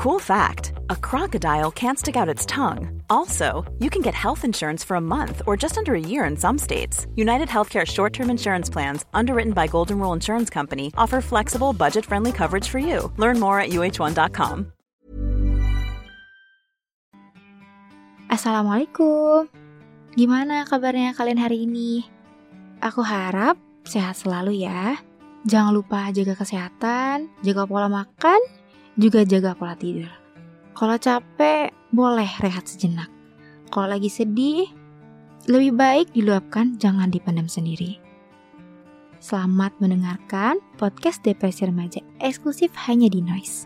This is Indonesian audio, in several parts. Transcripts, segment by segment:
Cool fact a crocodile can't stick out its tongue. Also, you can get health insurance for a month or just under a year in some states. United Healthcare short term insurance plans, underwritten by Golden Rule Insurance Company, offer flexible, budget friendly coverage for you. Learn more at uh1.com. Assalamualaikum. Gimana kabarnya kalian hari ini? Aku harap sehat selalu ya. Jangan lupa jaga kesehatan, jaga pola makan, juga jaga pola tidur. Kalau capek, boleh rehat sejenak. Kalau lagi sedih, lebih baik diluapkan, jangan dipendam sendiri. Selamat mendengarkan podcast Depresi Remaja eksklusif hanya di Noise.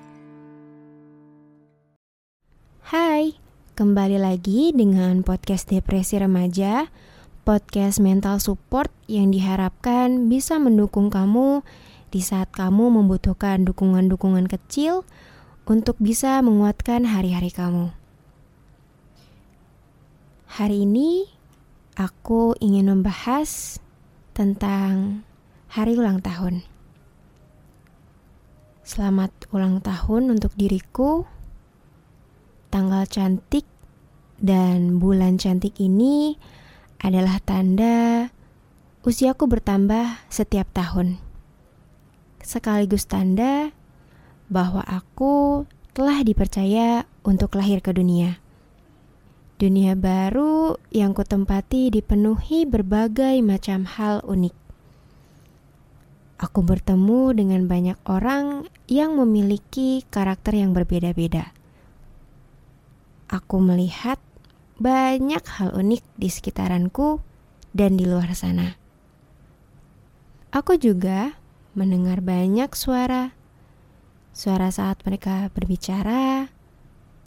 Hai, kembali lagi dengan podcast Depresi Remaja, podcast mental support yang diharapkan bisa mendukung kamu di saat kamu membutuhkan dukungan-dukungan kecil untuk bisa menguatkan hari-hari kamu. Hari ini aku ingin membahas tentang hari ulang tahun. Selamat ulang tahun untuk diriku. Tanggal cantik dan bulan cantik ini adalah tanda usiaku bertambah setiap tahun sekaligus tanda bahwa aku telah dipercaya untuk lahir ke dunia. Dunia baru yang kutempati dipenuhi berbagai macam hal unik. Aku bertemu dengan banyak orang yang memiliki karakter yang berbeda-beda. Aku melihat banyak hal unik di sekitaranku dan di luar sana. Aku juga mendengar banyak suara. Suara saat mereka berbicara,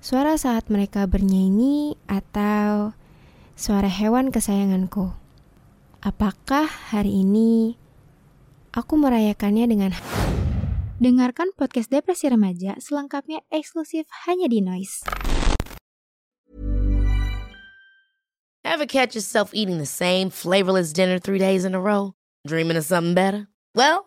suara saat mereka bernyanyi, atau suara hewan kesayanganku. Apakah hari ini aku merayakannya dengan Dengarkan podcast Depresi Remaja selengkapnya eksklusif hanya di Noise. Ever catch yourself eating the same flavorless dinner three days in a row? Dreaming of something better? Well,